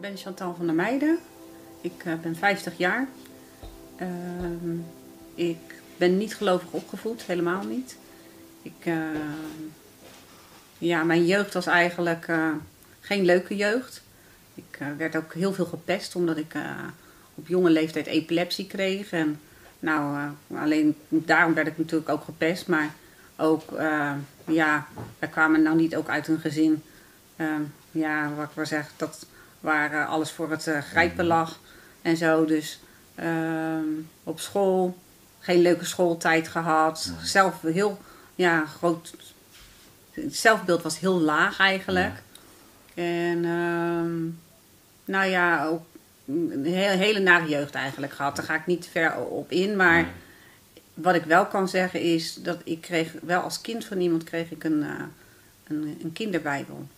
ben Chantal van der Meijden. Ik uh, ben 50 jaar. Uh, ik ben niet gelovig opgevoed, helemaal niet. Ik, uh, ja, mijn jeugd was eigenlijk eh, geen leuke jeugd. Ik werd ook heel veel gepest omdat ik op jonge leeftijd epilepsie kreeg. En nou, alleen daarom werd ik natuurlijk ook gepest. Maar ook, ja, wij kwamen nou niet ook uit een gezin, ja, wat ik maar zeg, dat waar alles voor het grijpen lag en zo. Dus uh, op school geen leuke schooltijd gehad. Zelf heel, ja, groot. Het zelfbeeld was heel laag eigenlijk. Ja. En uh, nou ja, ook een hele, nare jeugd eigenlijk gehad. Daar ga ik niet ver op in. Maar wat ik wel kan zeggen is dat ik kreeg wel als kind van iemand kreeg ik een, uh, een, een kinderbijbel.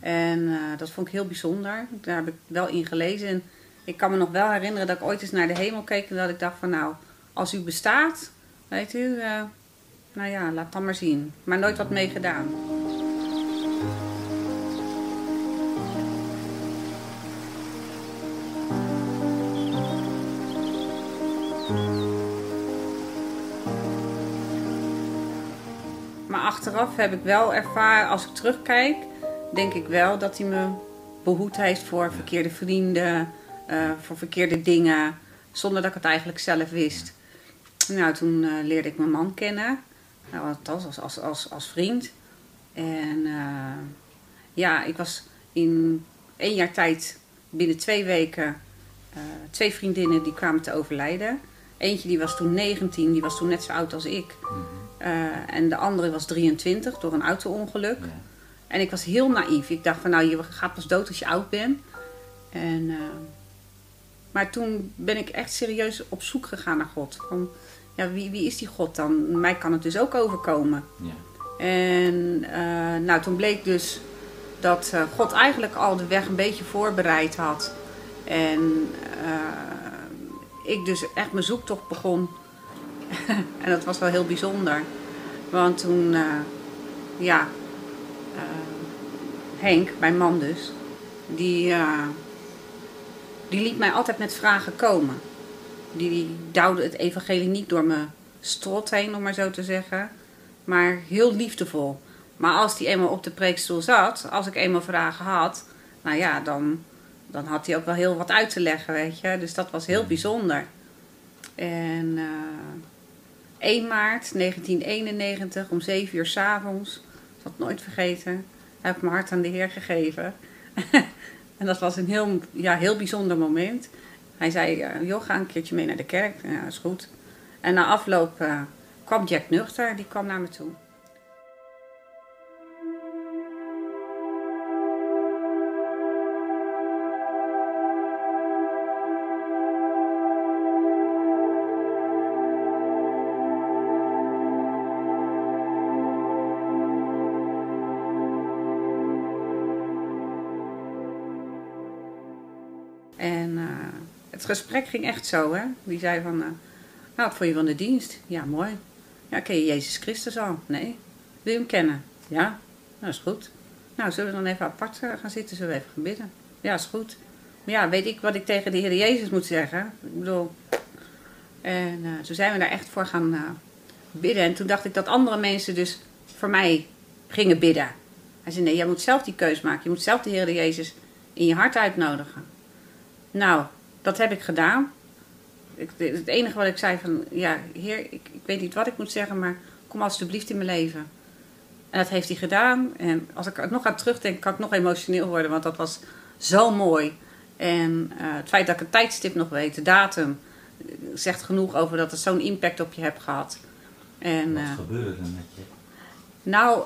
En uh, dat vond ik heel bijzonder. Daar heb ik wel in gelezen. En ik kan me nog wel herinneren dat ik ooit eens naar de hemel keek en dat ik dacht van nou, als u bestaat, weet u, uh, nou ja, laat dan maar zien. Maar nooit wat mee gedaan. Maar achteraf heb ik wel ervaren, als ik terugkijk, denk ik wel dat hij me behoed heeft voor verkeerde vrienden, uh, voor verkeerde dingen, zonder dat ik het eigenlijk zelf wist. Nou, toen uh, leerde ik mijn man kennen, nou, althans als, als, als, als vriend. En uh, ja, ik was in één jaar tijd, binnen twee weken, twee vriendinnen die kwamen te overlijden. Eentje die was toen 19, die was toen net zo oud als ik. Mm -hmm. en de andere was 23 door een auto-ongeluk. Ja. En ik was heel naïef. Ik dacht van nou, je gaat pas dood als je oud bent. En, uh, maar toen ben ik echt serieus op zoek gegaan naar God. Van, ja, wie, wie is die God dan? Mij kan het dus ook overkomen. Ja. En uh, nou, toen bleek dus dat uh, God eigenlijk al de weg een beetje voorbereid had. En ik dus echt mijn zoektocht begon. en dat was wel heel bijzonder. Want toen, ja, Henk, mijn man dus, die, uh, die liet mij altijd met vragen komen. Die, die duwde het evangelie niet door mijn strot heen, om maar zo te zeggen. Maar heel liefdevol. Maar als hij eenmaal op de preekstoel zat, als ik eenmaal vragen had, nou ja, dan, dan had hij ook wel heel wat uit te leggen, weet je. Dus dat was heel bijzonder. En uh, 1 maart 1991 om 7 uur s'avonds, het nooit vergeten, heb ik mijn hart aan de Heer gegeven. en dat was een heel, ja, heel bijzonder moment. Hij zei, joh, ga een keertje mee naar de kerk. Ja, is goed. En na afloop uh, kwam Jack Nuchter, die kwam naar me toe. Gesprek ging echt zo, hè. Die zei van, uh, nou, wat je van de dienst? Ja, mooi. Ja, ken je Jezus Christus al? Nee. Wil je hem kennen? Ja. Nou, is goed. Nou, zullen we dan even apart uh, gaan zitten? Zullen we even gaan bidden? Ja, is goed. Maar ja, weet ik wat ik tegen de Heer Jezus moet zeggen? Ik bedoel... En uh, zo zijn we daar echt voor gaan bidden. En toen dacht ik dat andere mensen dus voor mij gingen bidden. Hij zei, nee, jij moet zelf die keus maken. Je moet zelf de Heer Jezus in je hart uitnodigen. Nou, dat heb ik gedaan. Ik, het enige wat ik zei van, ja, heer, ik, ik weet niet wat ik moet zeggen, maar kom alsjeblieft in mijn leven. En dat heeft hij gedaan. En als ik er nog aan terugdenk, kan ik nog emotioneel worden, want dat was zo mooi. En uh, het feit dat ik een tijdstip nog weet, de datum, zegt genoeg over dat het zo'n impact op je hebt gehad. En, wat uh, gebeurde er met je? Nou,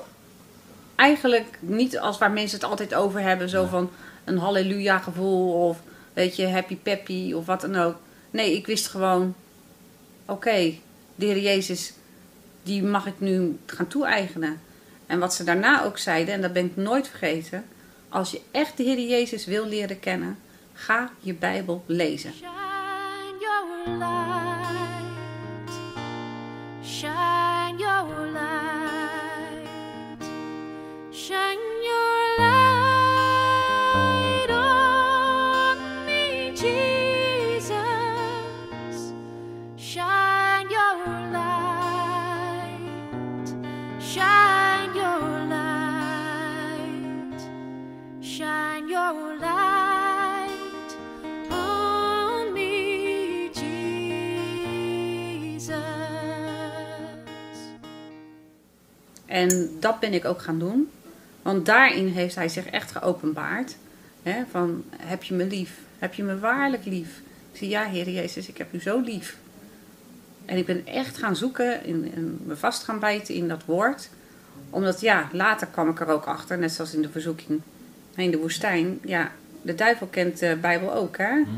eigenlijk niet als waar mensen het altijd over hebben, zo ja. van een halleluja gevoel of weet je, happy peppy of wat dan ook. Nee, ik wist gewoon, oké, de Heer Jezus, die mag ik nu gaan toe-eigenen. En wat ze daarna ook zeiden, en dat ben ik nooit vergeten. Als je echt de Heer Jezus wil leren kennen, ga je Bijbel lezen. Shine your light. Shine your light. Shine your light, shine your light on me, Jesus. En dat ben ik ook gaan doen, want daarin heeft hij zich echt geopenbaard. Hè, van heb je me lief? Heb je me waarlijk lief? Ik zie ja, Heer Jezus, ik heb u zo lief. En ik ben echt gaan zoeken en, en me vast gaan bijten in dat woord. Omdat, ja, later kwam ik er ook achter, net zoals in de verzoeking in de woestijn. Ja, de duivel kent de Bijbel ook, hè? Mhm.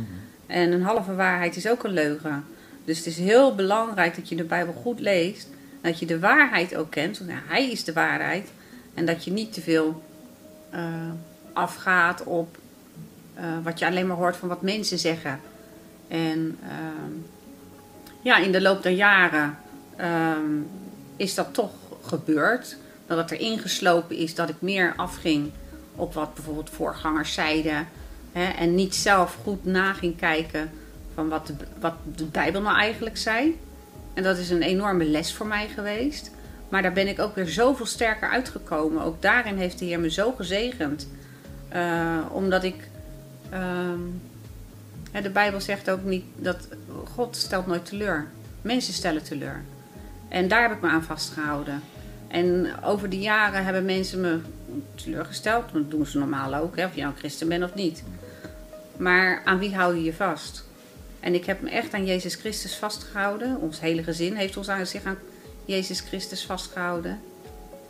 En een halve waarheid is ook een leugen. Dus het is heel belangrijk dat je de Bijbel goed leest. Dat je de waarheid ook kent. Want hij is de waarheid. En dat je niet te veel eh, afgaat op eh, wat je alleen maar hoort van wat mensen zeggen. En ehm, ja, in de loop der jaren ehm, is dat toch gebeurd. Dat het erin geslopen is dat ik meer afging op wat bijvoorbeeld voorgangers zeiden. Hè, en niet zelf goed na ging kijken van wat de, wat de Bijbel nou eigenlijk zei. En dat is een enorme les voor mij geweest. Maar daar ben ik ook weer zoveel sterker uitgekomen. Ook daarin heeft de Heer me zo gezegend. Eh, omdat ik. ehm, de Bijbel zegt ook niet dat God stelt nooit teleur. Mensen stellen teleur. En daar heb ik me aan vastgehouden. En over de jaren hebben mensen me teleurgesteld. Dat doen ze normaal ook, hè, of je nou een christen bent of niet. Maar aan wie hou je je vast? En ik heb me echt aan Jezus Christus vastgehouden. Ons hele gezin heeft ons aan, zich aan Jezus Christus vastgehouden.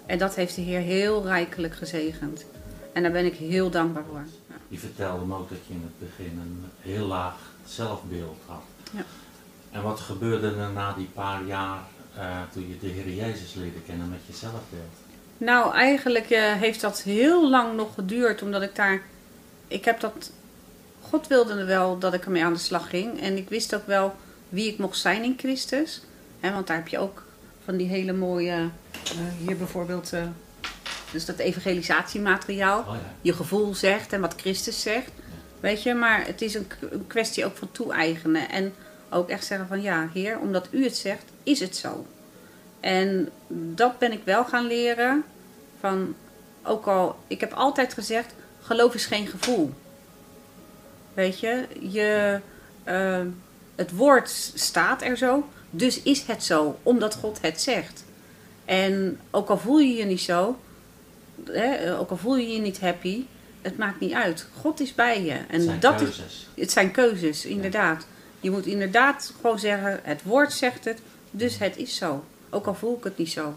En dat heeft de Heer heel rijkelijk gezegend. En daar ben ik heel dankbaar voor. Je vertelde me ook dat je in het begin een heel laag zelfbeeld had. Ja. En wat gebeurde er na die paar jaar eh, toen je de Heer Jezus leerde kennen met je zelfbeeld? Nou, eigenlijk eh, heeft dat heel lang nog geduurd, omdat ik daar. Ik heb dat. God wilde wel dat ik ermee aan de slag ging. En ik wist ook wel wie ik mocht zijn in Christus. Hè, want daar heb je ook van die hele mooie. eh, hier bijvoorbeeld. Dus dat evangelisatiemateriaal. Oh ja. Je gevoel zegt en wat Christus zegt. Weet je, maar het is een, kwestie ook van toe-eigenen. En ook echt zeggen van ja, Heer, omdat u het zegt, is het zo. En dat ben ik wel gaan leren. Van, ook al, ik heb altijd gezegd, geloof is geen gevoel. Weet je, je eh, het woord staat er zo, dus is het zo, omdat God het zegt. En ook al voel je je niet zo, hè, ook al voel je je niet happy, het maakt niet uit. God is bij je. En Het zijn dat is, keuzes. het zijn keuzes, inderdaad. Je moet inderdaad gewoon zeggen, het woord zegt het, dus het is zo. Ook al voel ik het niet zo.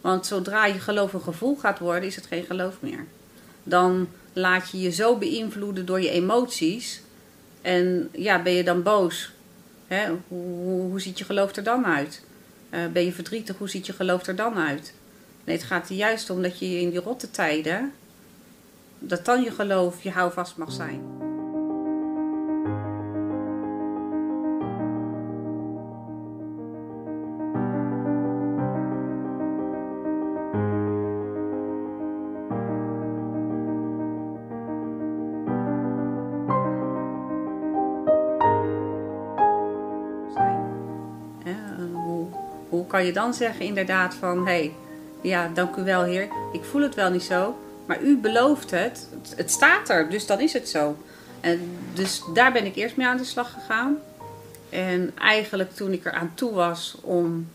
Want zodra je geloof een gevoel gaat worden, is het geen geloof meer. Dan laat je je zo beïnvloeden door je emoties. En ja, ben je dan boos? Hè? Hoe, hoe, hoe ziet je geloof er dan uit? Eh, ben je verdrietig? Hoe ziet je geloof er dan uit? Nee, het gaat er juist om dat je in die rotte tijden... dat dan je geloof je houvast mag zijn. hoe, hoe kan je dan zeggen inderdaad van... hé, hey, ja, dank u wel heer, ik voel het wel niet zo... maar u belooft het, het, staat er, dus dan is het zo. En dus daar ben ik eerst mee aan de slag gegaan. En eigenlijk toen ik er aan toe was om...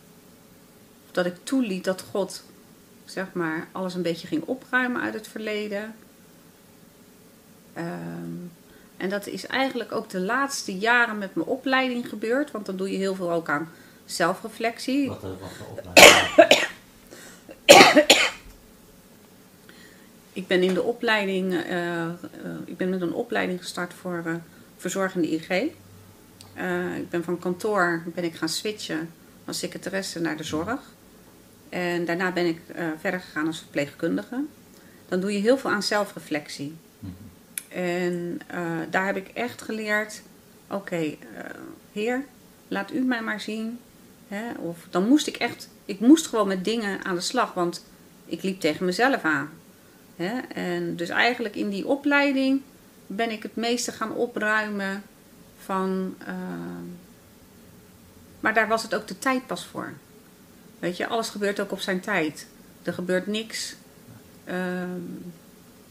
dat ik toeliet dat God, zeg maar, alles een beetje ging opruimen uit het verleden... Ehm, en dat is eigenlijk ook de laatste jaren met mijn opleiding gebeurd. Want dan doe je heel veel ook aan zelfreflectie. Wat, eh, wat voor opleiding? Ik ben in de opleiding, eh, eh, ik ben met een opleiding gestart voor eh, verzorgende IG. Ik ben van kantoor ben ik gaan switchen als secretaresse naar de zorg. En daarna ben ik verder gegaan als verpleegkundige. Dan doe je heel veel aan zelfreflectie. Mhm. En daar heb ik echt geleerd: oké, Heer, laat u mij maar zien. Hè? Of dan moest ik echt, ik moest gewoon met dingen aan de slag, want ik liep tegen mezelf aan. Hè? En dus eigenlijk in die opleiding ben ik het meeste gaan opruimen van. eh, maar daar was het ook de tijd pas voor. Weet je, alles gebeurt ook op zijn tijd. Er gebeurt niks. ehm,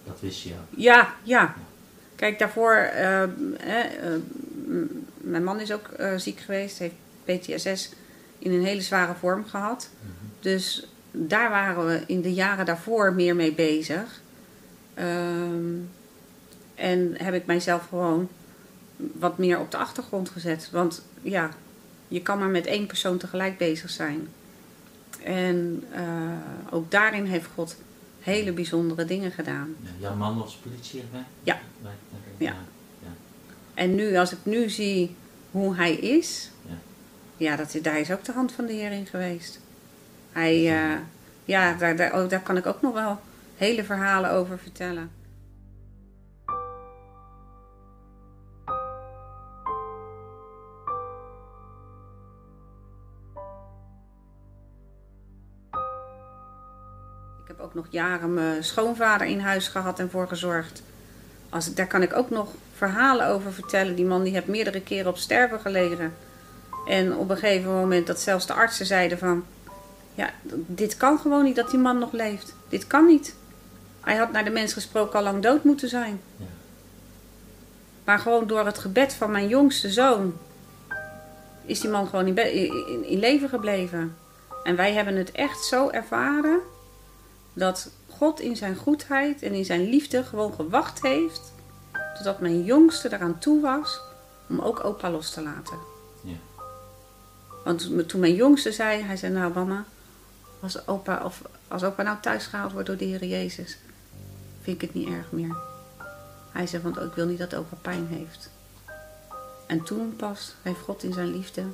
Dat wist je ook. ja, ja. Kijk, daarvoor, eh, eh, mijn man is ook ziek geweest, heeft PTSS in een hele zware vorm gehad. Mhm. Dus daar waren we in de jaren daarvoor meer mee bezig. Ehm, en heb ik mijzelf gewoon wat meer op de achtergrond gezet. Want ja, je kan maar met één persoon tegelijk bezig zijn. En eh, ook daarin heeft God hele bijzondere dingen gedaan. Ja, jouw man was politieagent? Ja. Bij- Ja. ja. En nu, als ik nu zie hoe hij is, Ja. ja, dat, is- daar is ook de hand van de Heer in geweest. Hij, eh, ja, daar, daar, oh, daar kan ik ook nog wel hele verhalen over vertellen. Ik heb ook nog jaren mijn schoonvader in huis gehad en voor gezorgd. Als, daar kan ik ook nog verhalen over vertellen. Die man die heeft meerdere keren op sterven gelegen. En op een gegeven moment dat zelfs de artsen zeiden van... Ja, dit kan gewoon niet dat die man nog leeft. Dit kan niet. Hij had naar de mens gesproken al lang dood moeten zijn. Ja. Maar gewoon door het gebed van mijn jongste zoon... is die man gewoon in, in leven gebleven. En wij hebben het echt zo ervaren... dat God in zijn goedheid en in zijn liefde gewoon gewacht heeft... totdat mijn jongste eraan toe was om ook opa los te laten. Ja. Want toen mijn jongste zei, hij zei, nou mama, als opa, of als opa nou thuis gehaald wordt door de Heer Jezus, vind ik het niet erg meer. Hij zei, want ik wil niet dat opa pijn heeft. En toen pas heeft God in zijn liefde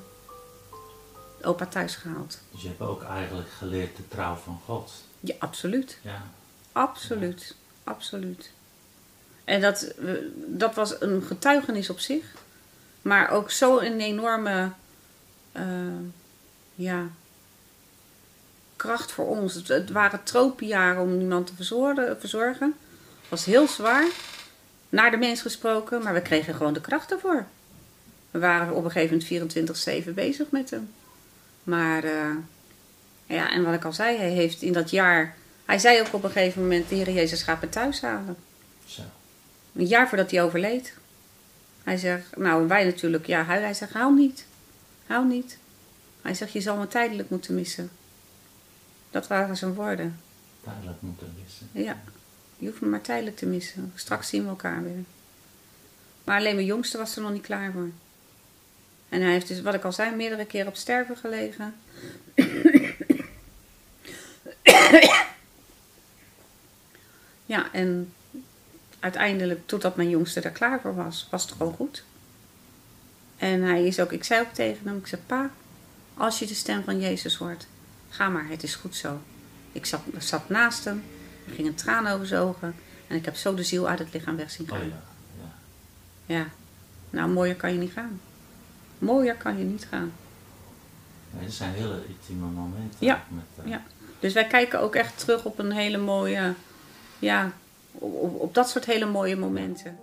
opa thuis gehaald. Dus je hebt ook eigenlijk geleerd de trouw van God. Ja, absoluut. Ja. Absoluut. Absoluut. En dat, dat was een getuigenis op zich. Maar ook zo een enorme eh, ja, kracht voor ons. Het, het waren tropenjaren om iemand te verzorgen. verzorgen. Het was heel zwaar. Naar de mens gesproken. Maar we kregen gewoon de kracht ervoor. We waren op een gegeven moment 24-7 bezig met hem. Maar eh, ja, en wat ik al zei, hij heeft in dat jaar... Hij zei ook op een gegeven moment, de Heer Jezus gaat me thuis halen. Zo. Een jaar voordat hij overleed. Hij zegt, nou wij natuurlijk, ja, huilen. Hij zegt, hou niet. Hou niet. Hij zegt, je zal me tijdelijk moeten missen. Dat waren zijn woorden. Duidelijk moeten missen. Ja, je hoeft me maar tijdelijk te missen. Straks zien we elkaar weer. Maar alleen mijn jongste was er nog niet klaar voor. En hij heeft dus, wat ik al zei, meerdere keren op sterven gelegen. ja, en uiteindelijk, totdat mijn jongste er klaar voor was, was het gewoon goed. En hij is ook, ik zei ook tegen hem, ik zei, pa, als je de stem van Jezus hoort, ga maar, het is goed zo. Ik zat, zat naast hem, er ging een traan over zijn ogen en ik heb zo de ziel uit het lichaam weg zien Oh gaan. ja. ja. Ja, nou mooier kan je niet gaan. Mooier kan je niet gaan. Nee, dat zijn hele intieme momenten. Ja, Met, eh, ja. Dus wij kijken ook echt terug op een hele mooie, ja, op, op, op dat soort hele mooie momenten.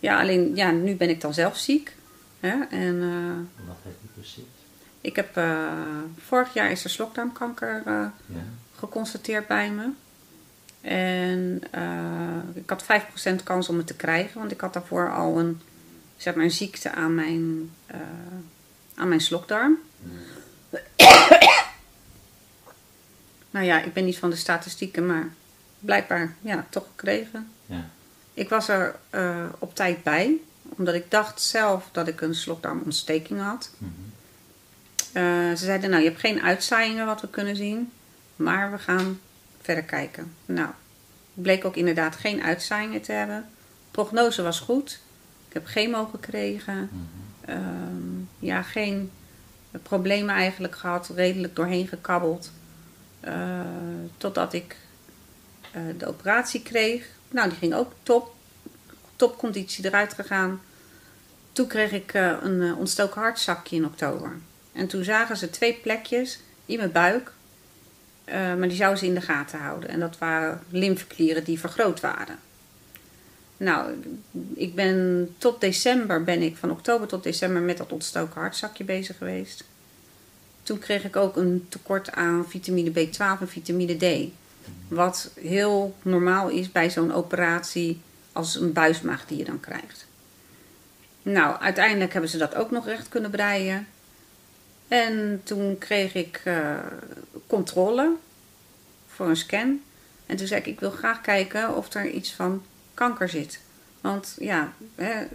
Ja, alleen ja, nu ben ik dan zelf ziek. Hè? En eh, Wat heb je precies? ik heb eh, vorig jaar is er slokdarmkanker eh, Ja. geconstateerd bij me. En ik had 5% kans om het te krijgen, want ik had daarvoor al een, zeg maar, een ziekte aan mijn, aan mijn slokdarm. nou ja, ik ben niet van de statistieken, maar blijkbaar ja, toch gekregen. Ja. Ik was er eh, op tijd bij, omdat ik dacht zelf dat ik een slokdarmontsteking had. Mhm. Eh, ze zeiden, nou, je hebt geen uitzaaiingen wat we kunnen zien, maar we gaan verder kijken. Nou, bleek ook inderdaad geen uitzaaiingen te hebben. Prognose was goed. Ik heb chemo gekregen. Mhm. Ehm, ja, geen problemen eigenlijk gehad. Redelijk doorheen gekabbeld. Eh, totdat ik de operatie kreeg. Nou, die ging ook top. Topconditie eruit gegaan. Toen kreeg ik eh, een eh, ontstoken hartzakje in oktober. En toen zagen ze twee plekjes in mijn buik. eh, maar die zouden ze in de gaten houden. En dat waren lymfeklieren die vergroot waren. Nou, ik ben tot december ben ik, van oktober tot december met dat ontstoken hartzakje bezig geweest. toen kreeg ik ook een tekort aan vitamine B12 en vitamine D. Wat heel normaal is bij zo'n operatie als een buismaag die je dan krijgt. Nou, uiteindelijk hebben ze dat ook nog recht kunnen breien. En toen kreeg ik eh, controle voor een scan. En toen zei ik, ik wil graag kijken of er iets van kanker zit. Want ja, hè,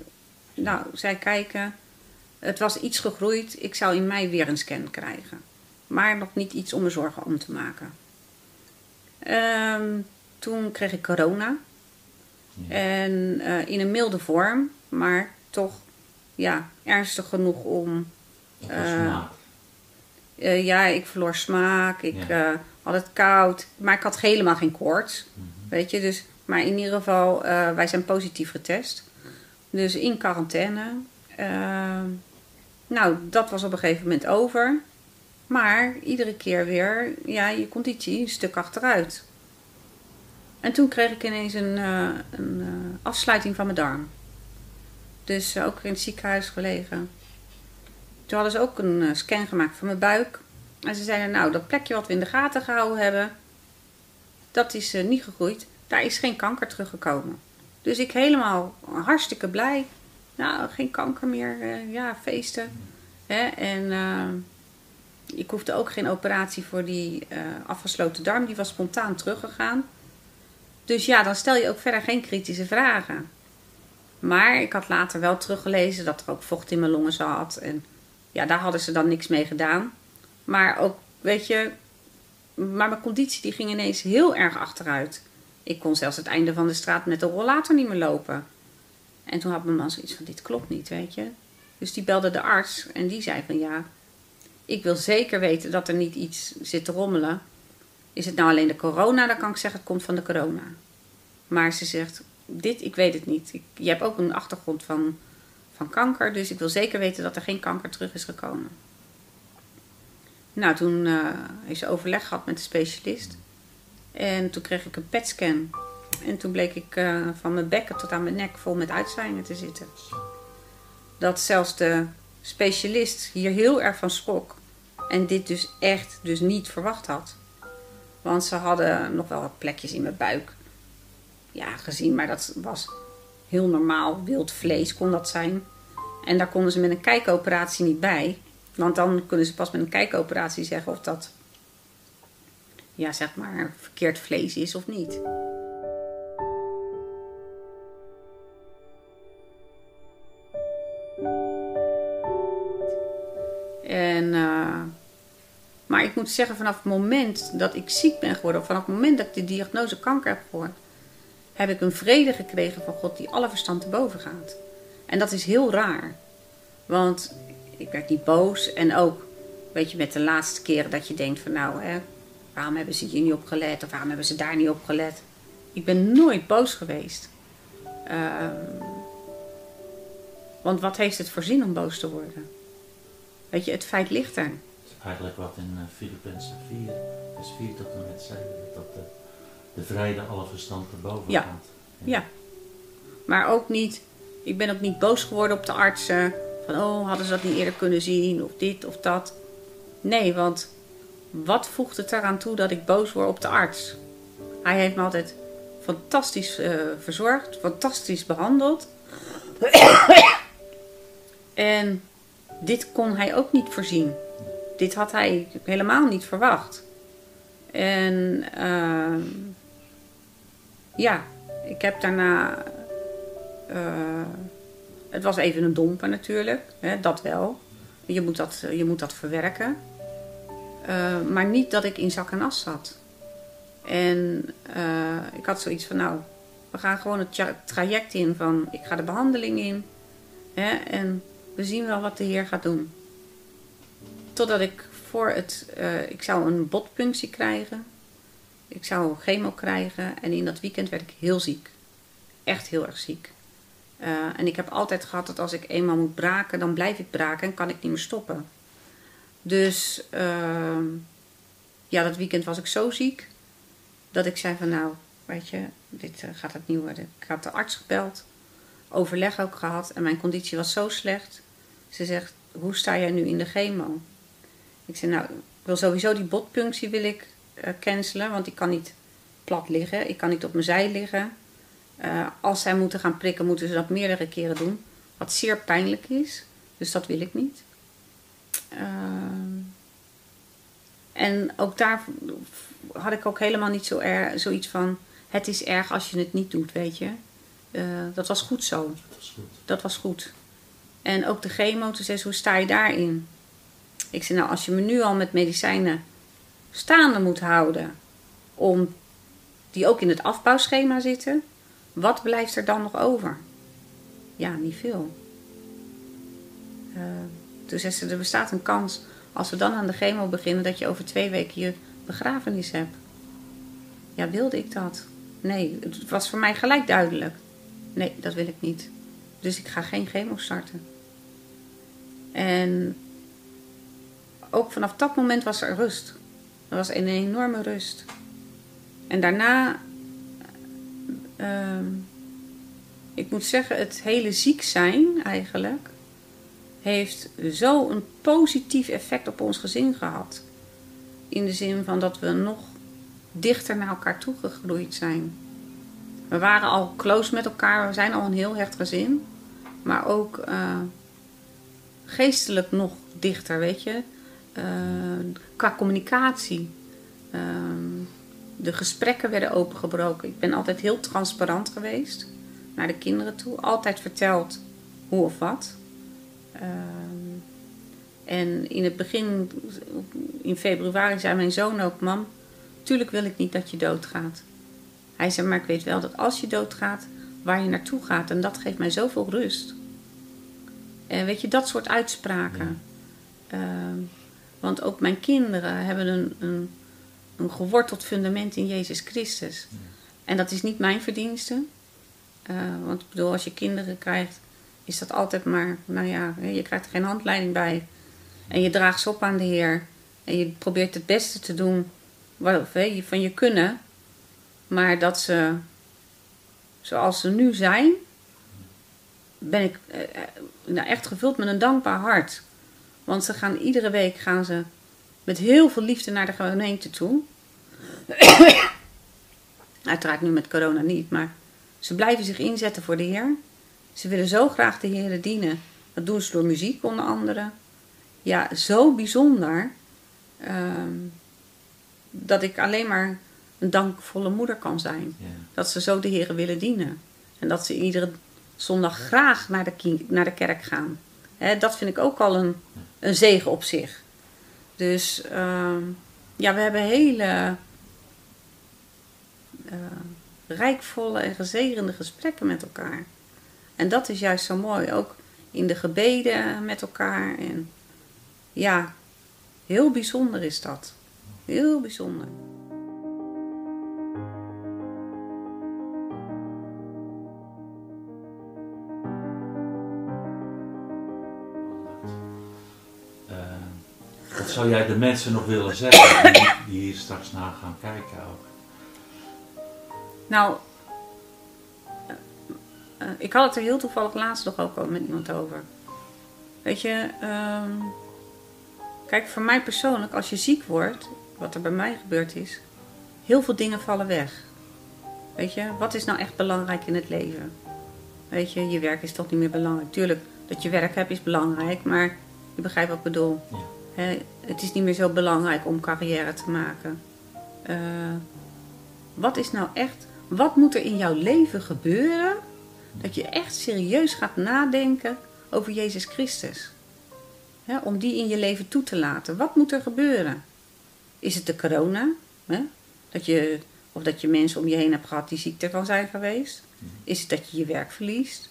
nou, zij kijken. Het was iets gegroeid. Ik zou in mei weer een scan krijgen. Maar nog niet iets om me zorgen om te maken. Ehm, toen kreeg ik corona. Ja. En eh, in een milde vorm, maar toch ja, ernstig genoeg om. Eh, eh, ja, ik verloor smaak, ik Ja. had het koud, maar ik had helemaal geen koorts. Mhm. Weet je, dus, maar in ieder geval, wij zijn positief getest. Dus in quarantaine. Ehm, nou, dat was op een gegeven moment over. Maar iedere keer weer, ja, je conditie een stuk achteruit. En toen kreeg ik ineens een, eh, een eh, afsluiting van mijn darm. Dus eh, ook in het ziekenhuis gelegen. Toen hadden ze ook een scan gemaakt van mijn buik. En ze zeiden, nou, dat plekje wat we in de gaten gehouden hebben, dat is niet gegroeid. Daar is geen kanker teruggekomen. Dus ik helemaal hartstikke blij. Nou, geen kanker meer. ja, feesten. Hè? En ik hoefde ook geen operatie voor die eh, afgesloten darm. Die was spontaan teruggegaan. Dus ja, dan stel je ook verder geen kritische vragen. Maar ik had later wel teruggelezen dat er ook vocht in mijn longen zat. En ja, daar hadden ze dan niks mee gedaan. Maar ook, weet je, maar mijn conditie die ging ineens heel erg achteruit. Ik kon zelfs het einde van de straat met de rollator niet meer lopen. En toen had mijn man zoiets van, dit klopt niet, weet je. Dus die belde de arts en die zei van, ja, ik wil zeker weten dat er niet iets zit te rommelen. Is het nou alleen de corona, dan kan ik zeggen, het komt van de corona. Maar ze zegt, dit, ik weet het niet. Ik, je hebt ook een achtergrond van, van kanker, dus ik wil zeker weten dat er geen kanker terug is gekomen. Nou, toen eh, heeft ze overleg gehad met de specialist. En toen kreeg ik een PET-scan. En toen bleek ik eh, van mijn bekken tot aan mijn nek vol met uitzaaiingen te zitten. Dat zelfs de specialist hier heel erg van schrok. En dit dus echt dus niet verwacht had. Want ze hadden nog wel wat plekjes in mijn buik ja, gezien. Maar dat was heel normaal. Wild vlees kon dat zijn. En daar konden ze met een kijkoperatie niet bij. Want dan kunnen ze pas met een kijkoperatie zeggen of dat ja, zeg maar verkeerd vlees is of niet. Maar ik moet zeggen, vanaf het moment dat ik ziek ben geworden, of vanaf het moment dat ik de diagnose kanker heb gehoord, heb ik een vrede gekregen van God die alle verstand te boven gaat. En dat is heel raar. Want ik werd niet boos. En ook, weet je, met de laatste keren dat je denkt van nou, hè, waarom hebben ze hier niet op gelet? Of waarom hebben ze daar niet op gelet? Ik ben nooit boos geweest. Ehm, want wat heeft het voor zin om boos te worden? Weet je, het feit ligt er. Eigenlijk wat in uh, Filippenzen 4, vers 4 tot en met zei, dat de, de vrede alle verstand te boven Ja. gaat. Ja. Maar ook niet, ik ben ook niet boos geworden op de artsen. Van, oh, hadden ze dat niet eerder kunnen zien? Of dit of dat. Nee, want wat voegt het eraan toe dat ik boos word op de arts? Hij heeft me altijd fantastisch eh, verzorgd, fantastisch behandeld. en dit kon hij ook niet voorzien. Dit had hij helemaal niet verwacht. En ehm, ja, ik heb daarna. eh, het was even een domper natuurlijk, hè, dat wel. Je moet dat, je moet dat verwerken. Eh, maar niet dat ik in zak en as zat. En eh, ik had zoiets van, nou, we gaan gewoon het tra- traject in van, ik ga de behandeling in. Hè, en we zien wel wat de Heer gaat doen. Totdat ik voor het, eh, ik zou een botpunctie krijgen. Ik zou chemo krijgen en in dat weekend werd ik heel ziek. Echt heel erg ziek. Eh, en ik heb altijd gehad dat als ik eenmaal moet braken, dan blijf ik braken en kan ik niet meer stoppen. Dus ehm, ja, dat weekend was ik zo ziek dat ik zei van nou, weet je, dit eh, gaat het niet worden. Ik had de arts gebeld, overleg ook gehad en mijn conditie was zo slecht. Ze zegt, hoe sta jij nu in de chemo? Ik zei, nou, ik wil sowieso die botpunctie wil ik eh, cancelen, want ik kan niet plat liggen. Ik kan niet op mijn zij liggen. Eh, als zij moeten gaan prikken, moeten ze dat meerdere keren doen. Wat zeer pijnlijk is. Dus dat wil ik niet. Ehm, en ook daar had ik ook helemaal niet zo er, zoiets van... Het is erg als je het niet doet, weet je. Eh, dat was goed zo. Dat is goed. Dat was goed. En ook de chemo, toen zei ze, hoe sta je daarin? Ik zei, nou, als je me nu al met medicijnen staande moet houden... om die ook in het afbouwschema zitten... wat blijft er dan nog over? Ja, niet veel. Eh, toen zei ze, er bestaat een kans... als we dan aan de chemo beginnen... dat je over twee weken je begrafenis hebt. Ja, wilde ik dat? Nee, het was voor mij gelijk duidelijk. Nee, dat wil ik niet. Dus ik ga geen chemo starten. En ook vanaf dat moment was er rust. Er was een enorme rust. En daarna, ehm, ik moet zeggen, het hele ziek zijn eigenlijk heeft zo een positief effect op ons gezin gehad. In de zin van dat we nog dichter naar elkaar toegegroeid zijn. We waren al close met elkaar, we zijn al een heel hecht gezin. Maar ook eh, geestelijk nog dichter, weet je. Eh, qua communicatie. Ehm, de gesprekken werden opengebroken. Ik ben altijd heel transparant geweest naar de kinderen toe. Altijd verteld hoe of wat. Ehm, en in het begin, in februari, zei mijn zoon ook: Mam, tuurlijk wil ik niet dat je doodgaat. Hij zei: Maar ik weet wel dat als je doodgaat, waar je naartoe gaat. En dat geeft mij zoveel rust. En weet je, dat soort uitspraken. Ehm, want ook mijn kinderen hebben een, een, een geworteld fundament in Jezus Christus. En dat is niet mijn verdienste. Eh, want ik bedoel, als je kinderen krijgt, is dat altijd maar, nou ja, je krijgt er geen handleiding bij. En je draagt ze op aan de Heer. En je probeert het beste te doen van je kunnen. Maar dat ze, zoals ze nu zijn, ben ik eh, eh, nou, echt gevuld met een dankbaar hart. Want ze gaan iedere week gaan ze met heel veel liefde naar de gemeente toe. Uiteraard nu met corona niet, maar ze blijven zich inzetten voor de Heer. Ze willen zo graag de Heer dienen. Dat doen ze door muziek onder andere. Ja, zo bijzonder. ehm, dat ik alleen maar een dankvolle moeder kan zijn. Ja. Dat ze zo de Heer willen dienen. En dat ze iedere zondag graag naar de, naar de kerk gaan. Hè, dat vind ik ook al een, een zegen op zich. Dus ehm, ja, we hebben hele eh, rijkvolle en gezegende gesprekken met elkaar. En dat is juist zo mooi. Ook in de gebeden met elkaar. En ja, heel bijzonder is dat. Heel bijzonder. Wat zou jij de mensen nog willen zeggen die, die hier straks naar gaan kijken ook? Nou, eh, eh, ik had het er heel toevallig laatst nog ook al met iemand over. Weet je, ehm, kijk, voor mij persoonlijk, als je ziek wordt, wat er bij mij gebeurd is, heel veel dingen vallen weg. Weet je, wat is nou echt belangrijk in het leven? Weet je, je werk is toch niet meer belangrijk. Tuurlijk, dat je werk hebt is belangrijk, maar je begrijpt wat ik bedoel. Ja. Het is niet meer zo belangrijk om carrière te maken. Eh, wat is nou echt, wat moet er in jouw leven gebeuren dat je echt serieus gaat nadenken over Jezus Christus? Om die in je leven toe te laten. Wat moet er gebeuren? Is het de corona? Dat je, of dat je mensen om je heen hebt gehad die ziek ervan zijn geweest? Is het dat je je werk verliest?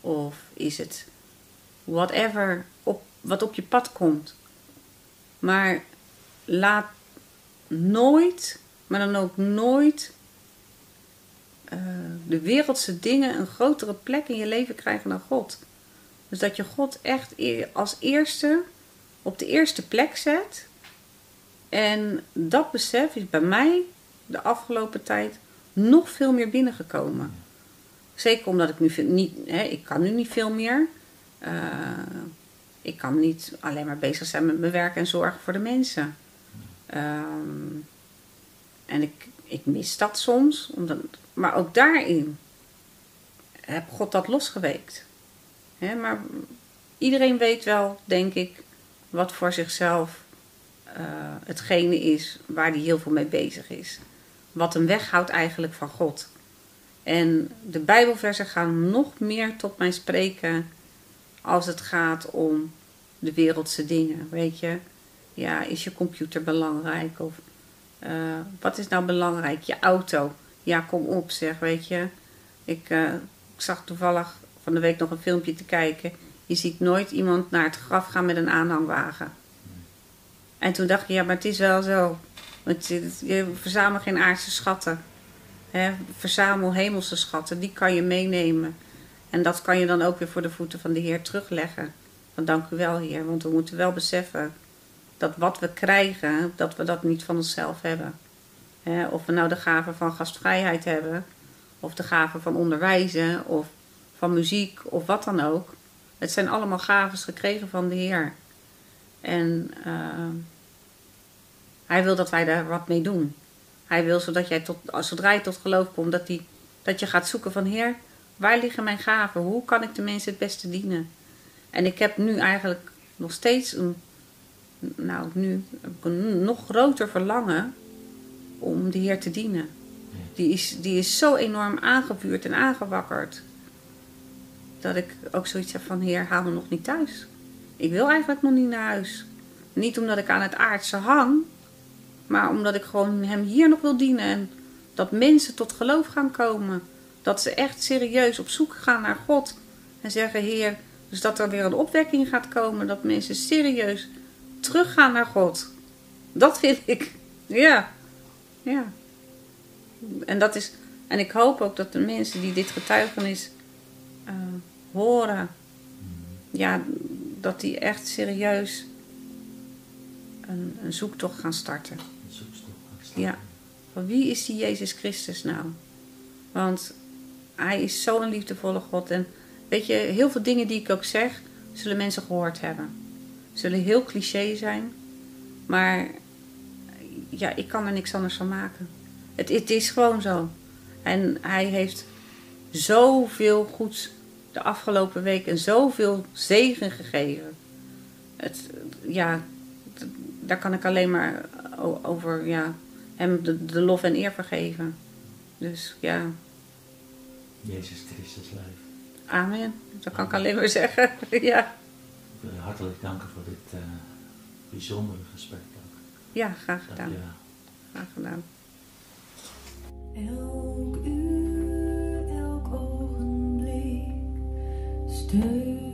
Of is het whatever op, wat op je pad komt? Maar laat nooit, maar dan ook nooit, eh, de wereldse dingen een grotere plek in je leven krijgen dan God. Dus dat je God echt e- als eerste op de eerste plek zet. En dat besef is bij mij de afgelopen tijd nog veel meer binnengekomen. Zeker omdat ik nu niet, hè, ik kan nu niet veel meer. Eh, ik kan niet alleen maar bezig zijn met mijn werk en zorgen voor de mensen. Ehm, en ik, ik mis dat soms. Omdat, maar ook daarin heb God dat losgeweekt. Maar iedereen weet wel, denk ik, wat voor zichzelf eh, hetgene is waar hij heel veel mee bezig is. Wat hem weghoudt eigenlijk van God. En de Bijbelversen gaan nog meer tot mij spreken als het gaat om de wereldse dingen. Weet je, ja, is je computer belangrijk? Of eh, wat is nou belangrijk? Je auto. Ja, kom op zeg, weet je. Ik, eh, ik zag toevallig van de week nog een filmpje te kijken. Je ziet nooit iemand naar het graf gaan met een aanhangwagen. En toen dacht je, ja, maar het is wel zo. Want je, verzamelt geen aardse schatten. Hè? Verzamel hemelse schatten, die kan je meenemen. En dat kan je dan ook weer voor de voeten van de Heer terugleggen. Want dank u wel, Heer. Want we moeten wel beseffen dat wat we krijgen, dat we dat niet van onszelf hebben. Of we nou de gave van gastvrijheid hebben, of de gave van onderwijzen, of van muziek, of wat dan ook. Het zijn allemaal gaven gekregen van de Heer. En uh, hij wil dat wij daar wat mee doen. Hij wil zodat jij tot, zodra je tot geloof komt, dat, die, dat je gaat zoeken van Heer, waar liggen mijn gaven? Hoe kan ik de mensen het beste dienen? En ik heb nu eigenlijk nog steeds een, nou nu, een nog groter verlangen om de Heer te dienen. Die is, die is zo enorm aangevuurd en aangewakkerd. Dat ik ook zoiets heb van, Heer, haal me nog niet thuis. Ik wil eigenlijk nog niet naar huis. Niet omdat ik aan het aardse hang, maar omdat ik gewoon hem hier nog wil dienen. En dat mensen tot geloof gaan komen. Dat ze echt serieus op zoek gaan naar God. En zeggen, Heer, dus dat er weer een opwekking gaat komen. Dat mensen serieus teruggaan naar God. Dat wil ik. Ja. Ja. En dat is. En ik hoop ook dat de mensen die dit getuigenis uh, horen. Ja, dat die echt serieus een, een zoektocht gaan starten. Een zoektocht gaan starten. Ja. Van wie is die Jezus Christus nou? Want hij is zo'n liefdevolle God. En weet je, heel veel dingen die ik ook zeg, zullen mensen gehoord hebben. Zullen heel cliché zijn. Maar ja, ik kan er niks anders van maken. Het, het is gewoon zo. En hij heeft zoveel goeds de afgelopen week en zoveel zegen gegeven. Het, ja, daar kan ik alleen maar over ja, hem de, de lof en eer vergeven. Dus ja. Jezus Christus lijf. Amen. Dat kan ik alleen maar zeggen. ja. Ik wil je hartelijk danken voor dit uh, bijzondere gesprek ook. Ja, graag gedaan. Graag gedaan. Elk uur, elk ogenblik steun